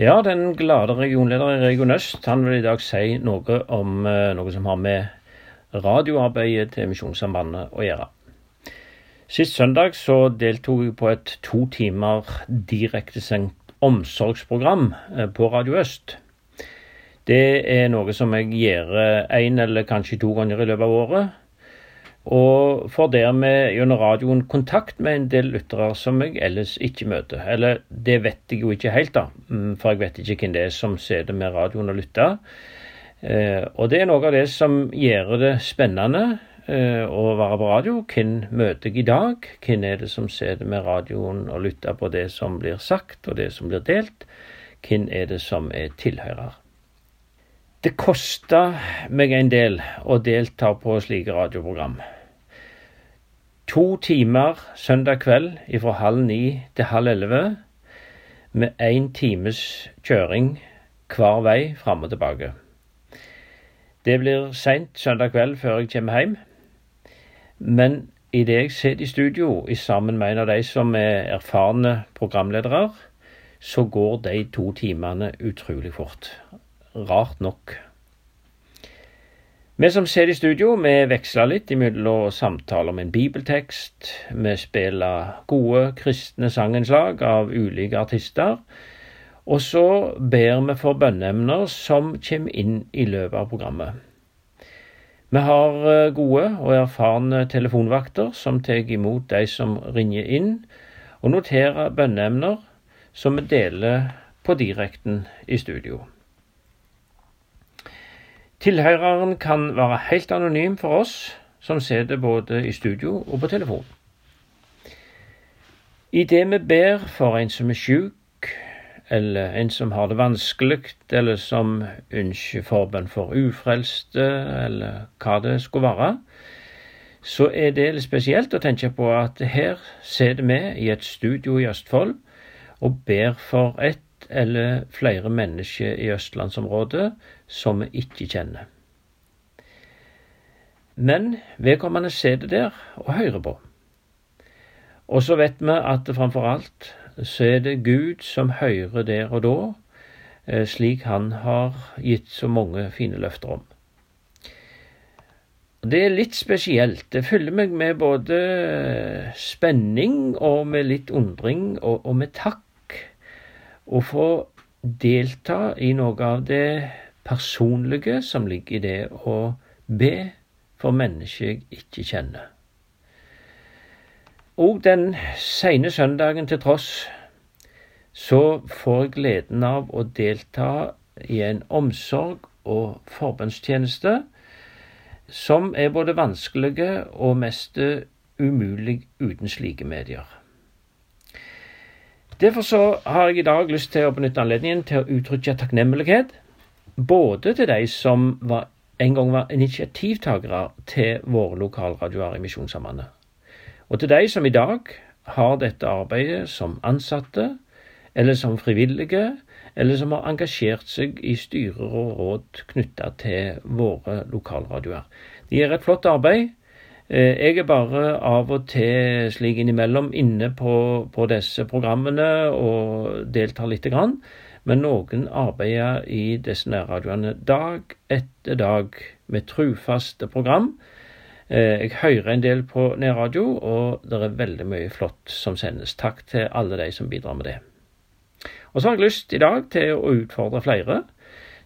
Ja, den glade regionlederen i Region Øst han vil i dag si noe om eh, noe som har med radioarbeidet til Misjonssambandet å gjøre. Sist søndag så deltok jeg på et to timer direktesendt omsorgsprogram eh, på Radio Øst. Det er noe som jeg gjør én eller kanskje to ganger i løpet av året. Og får dermed gjennom radioen kontakt med en del lyttere som jeg ellers ikke møter. Eller det vet jeg jo ikke helt, da, mm, for jeg vet ikke hvem det er som sitter med radioen og lytter. Eh, og det er noe av det som gjør det spennende eh, å være på radio. Hvem møter jeg i dag? Hvem er det som sitter med radioen og lytter på det som blir sagt og det som blir delt? Hvem er det som er tilhører? Det kosta meg en del å delta på slike radioprogram. To timer søndag kveld fra halv ni til halv elleve med én times kjøring hver vei fram og tilbake. Det blir seint søndag kveld før jeg kommer hjem, men idet jeg sitter i studio sammen med en av de som er erfarne programledere, så går de to timene utrolig fort rart nok. Vi som sitter i studio, vi veksler litt imellom samtaler om en bibeltekst. Vi spiller gode kristne sangenslag av ulike artister. Og så ber vi for bønneemner som kommer inn i løpet av programmet. Vi har eh, gode og erfarne telefonvakter som tar imot de som ringer inn, og noterer bønneemner som vi deler på direkten i studio. Tilhøreren kan være helt anonym for oss som sitter både i studio og på telefon. Idet vi ber for en som er sjuk, eller en som har det vanskelig, eller som ønsker forbønn for ufrelste, eller hva det skulle være, så er det litt spesielt å tenke på at her sitter vi i et studio i Østfold og ber for et eller flere mennesker i østlandsområdet som vi ikke kjenner. Men vedkommende det der og hører på. Og så vet vi at framfor alt så er det Gud som hører der og da, eh, slik han har gitt så mange fine løfter om. Det er litt spesielt. Det fyller meg med både spenning og med litt undring og, og med takk å få delta i noe av det personlige som ligger i det å be for mennesker jeg ikke kjenner. Og den sene søndagen til tross, så får jeg gleden av å delta i en omsorg og forbønnstjeneste som er både vanskelige og mest umulig uten slike medier. Derfor så har jeg i dag lyst til å benytte anledningen til å uttrykke takknemlighet både til de som var, en gang var initiativtakere til våre lokalradioer i Misjonssambandet, og til de som i dag har dette arbeidet som ansatte, eller som frivillige, eller som har engasjert seg i styrer og råd knytta til våre lokalradioer. De gjør et flott arbeid, jeg er bare av og til slik innimellom inne på, på disse programmene og deltar lite grann. Men noen arbeider i disse nærradioene dag etter dag med trufaste program. Eh, jeg hører en del på nærradio, og det er veldig mye flott som sendes. Takk til alle de som bidrar med det. Og så har jeg lyst i dag til å utfordre flere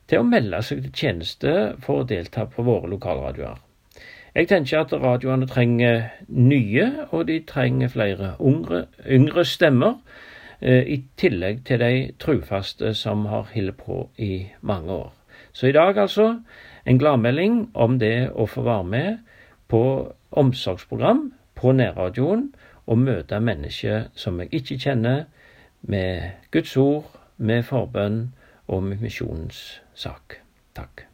til å melde seg til tjeneste for å delta på våre lokalradioer. Jeg tenker at radioene trenger nye, og de trenger flere ungre, yngre stemmer, eh, i tillegg til de trufaste som har holdt på i mange år. Så i dag altså en gladmelding om det å få være med på omsorgsprogram på nærradioen og møte mennesker som jeg ikke kjenner, med Guds ord, med forbønn og med misjonens sak. Takk.